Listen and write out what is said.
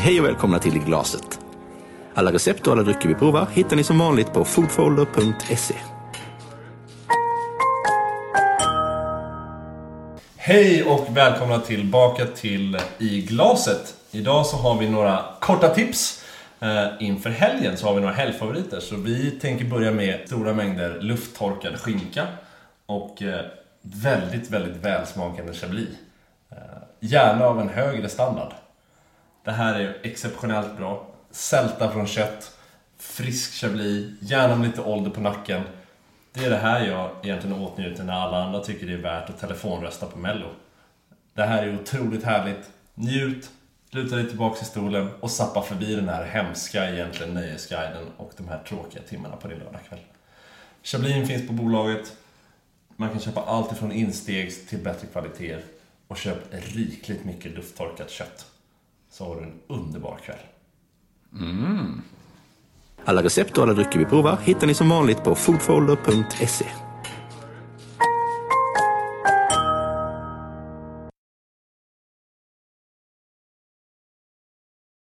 Hej och välkomna till I glaset. Alla recept och alla drycker vi provar hittar ni som vanligt på foodfolder.se. Hej och välkomna tillbaka till I glaset. Idag så har vi några korta tips. Eh, inför helgen så har vi några helgfavoriter. Så vi tänker börja med stora mängder lufttorkad skinka och eh, väldigt, väldigt välsmakande chablis. Eh, gärna av en högre standard. Det här är exceptionellt bra. Sälta från kött, frisk chablis, gärna med lite ålder på nacken. Det är det här jag egentligen åtnjuter när alla andra tycker det är värt att telefonrösta på mello. Det här är otroligt härligt. Njut, luta dig tillbaks i stolen och sappa förbi den här hemska egentligen nöjesguiden och de här tråkiga timmarna på din lördagkväll. Chablin finns på bolaget. Man kan köpa allt ifrån instegs till bättre kvaliteter och köp rikligt mycket lufttorkat kött. Så har du en underbar kväll. Mm. Alla recept och alla drycker vi provar hittar ni som vanligt på foodfolder.se.